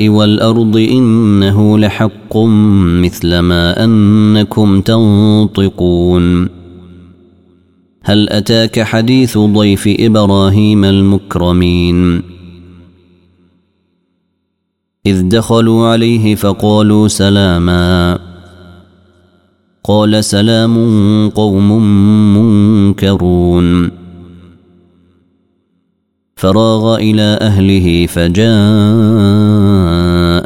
والأرض إنه لحق مثل ما أنكم تنطقون. هل أتاك حديث ضيف إبراهيم المكرمين؟ إذ دخلوا عليه فقالوا سلاما. قال سلام قوم منكرون. فراغ إلى أهله فجاء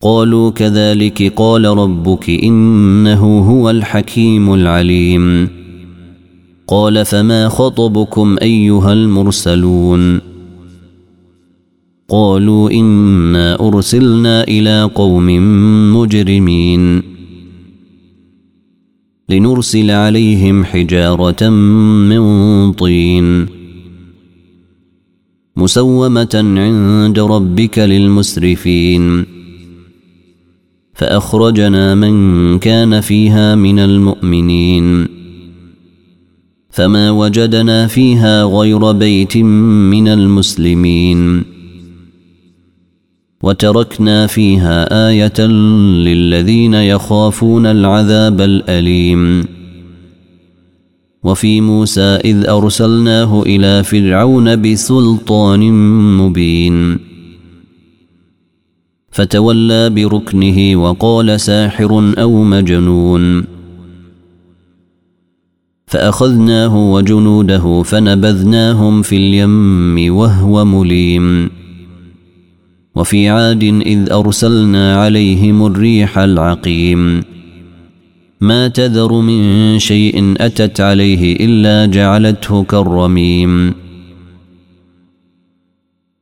قالوا كذلك قال ربك إنه هو الحكيم العليم. قال فما خطبكم أيها المرسلون؟ قالوا إنا أرسلنا إلى قوم مجرمين. لنرسل عليهم حجارة من طين. مسومة عند ربك للمسرفين. فأخرجنا من كان فيها من المؤمنين. فما وجدنا فيها غير بيت من المسلمين. وتركنا فيها آية للذين يخافون العذاب الأليم. وفي موسى إذ أرسلناه إلى فرعون بسلطان مبين. فتولى بركنه وقال ساحر أو مجنون. فأخذناه وجنوده فنبذناهم في اليم وهو مليم. وفي عاد إذ أرسلنا عليهم الريح العقيم. ما تذر من شيء أتت عليه إلا جعلته كالرميم.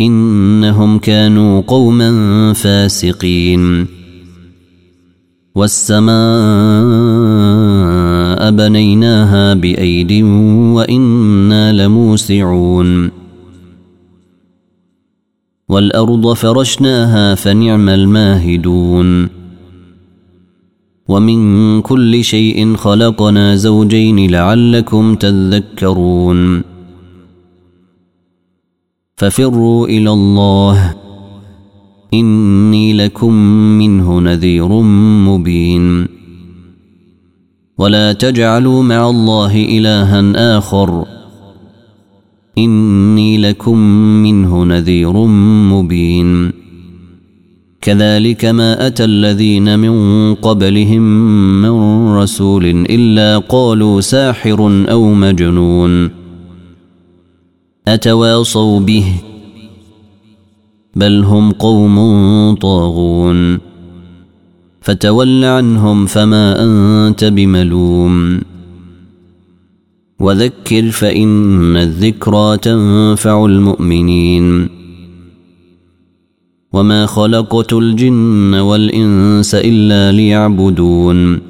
إنهم كانوا قوما فاسقين. والسماء بنيناها بأيد وإنا لموسعون. والأرض فرشناها فنعم الماهدون. ومن كل شيء خلقنا زوجين لعلكم تذكرون. ففروا إلى الله. إني لكم منه نذير مبين. ولا تجعلوا مع الله إلها آخر. إني لكم منه نذير مبين. كذلك ما أتى الذين من قبلهم من رسول إلا قالوا ساحر أو مجنون. أتواصوا به بل هم قوم طاغون فتول عنهم فما أنت بملوم وذكر فإن الذكرى تنفع المؤمنين وما خلقت الجن والإنس إلا ليعبدون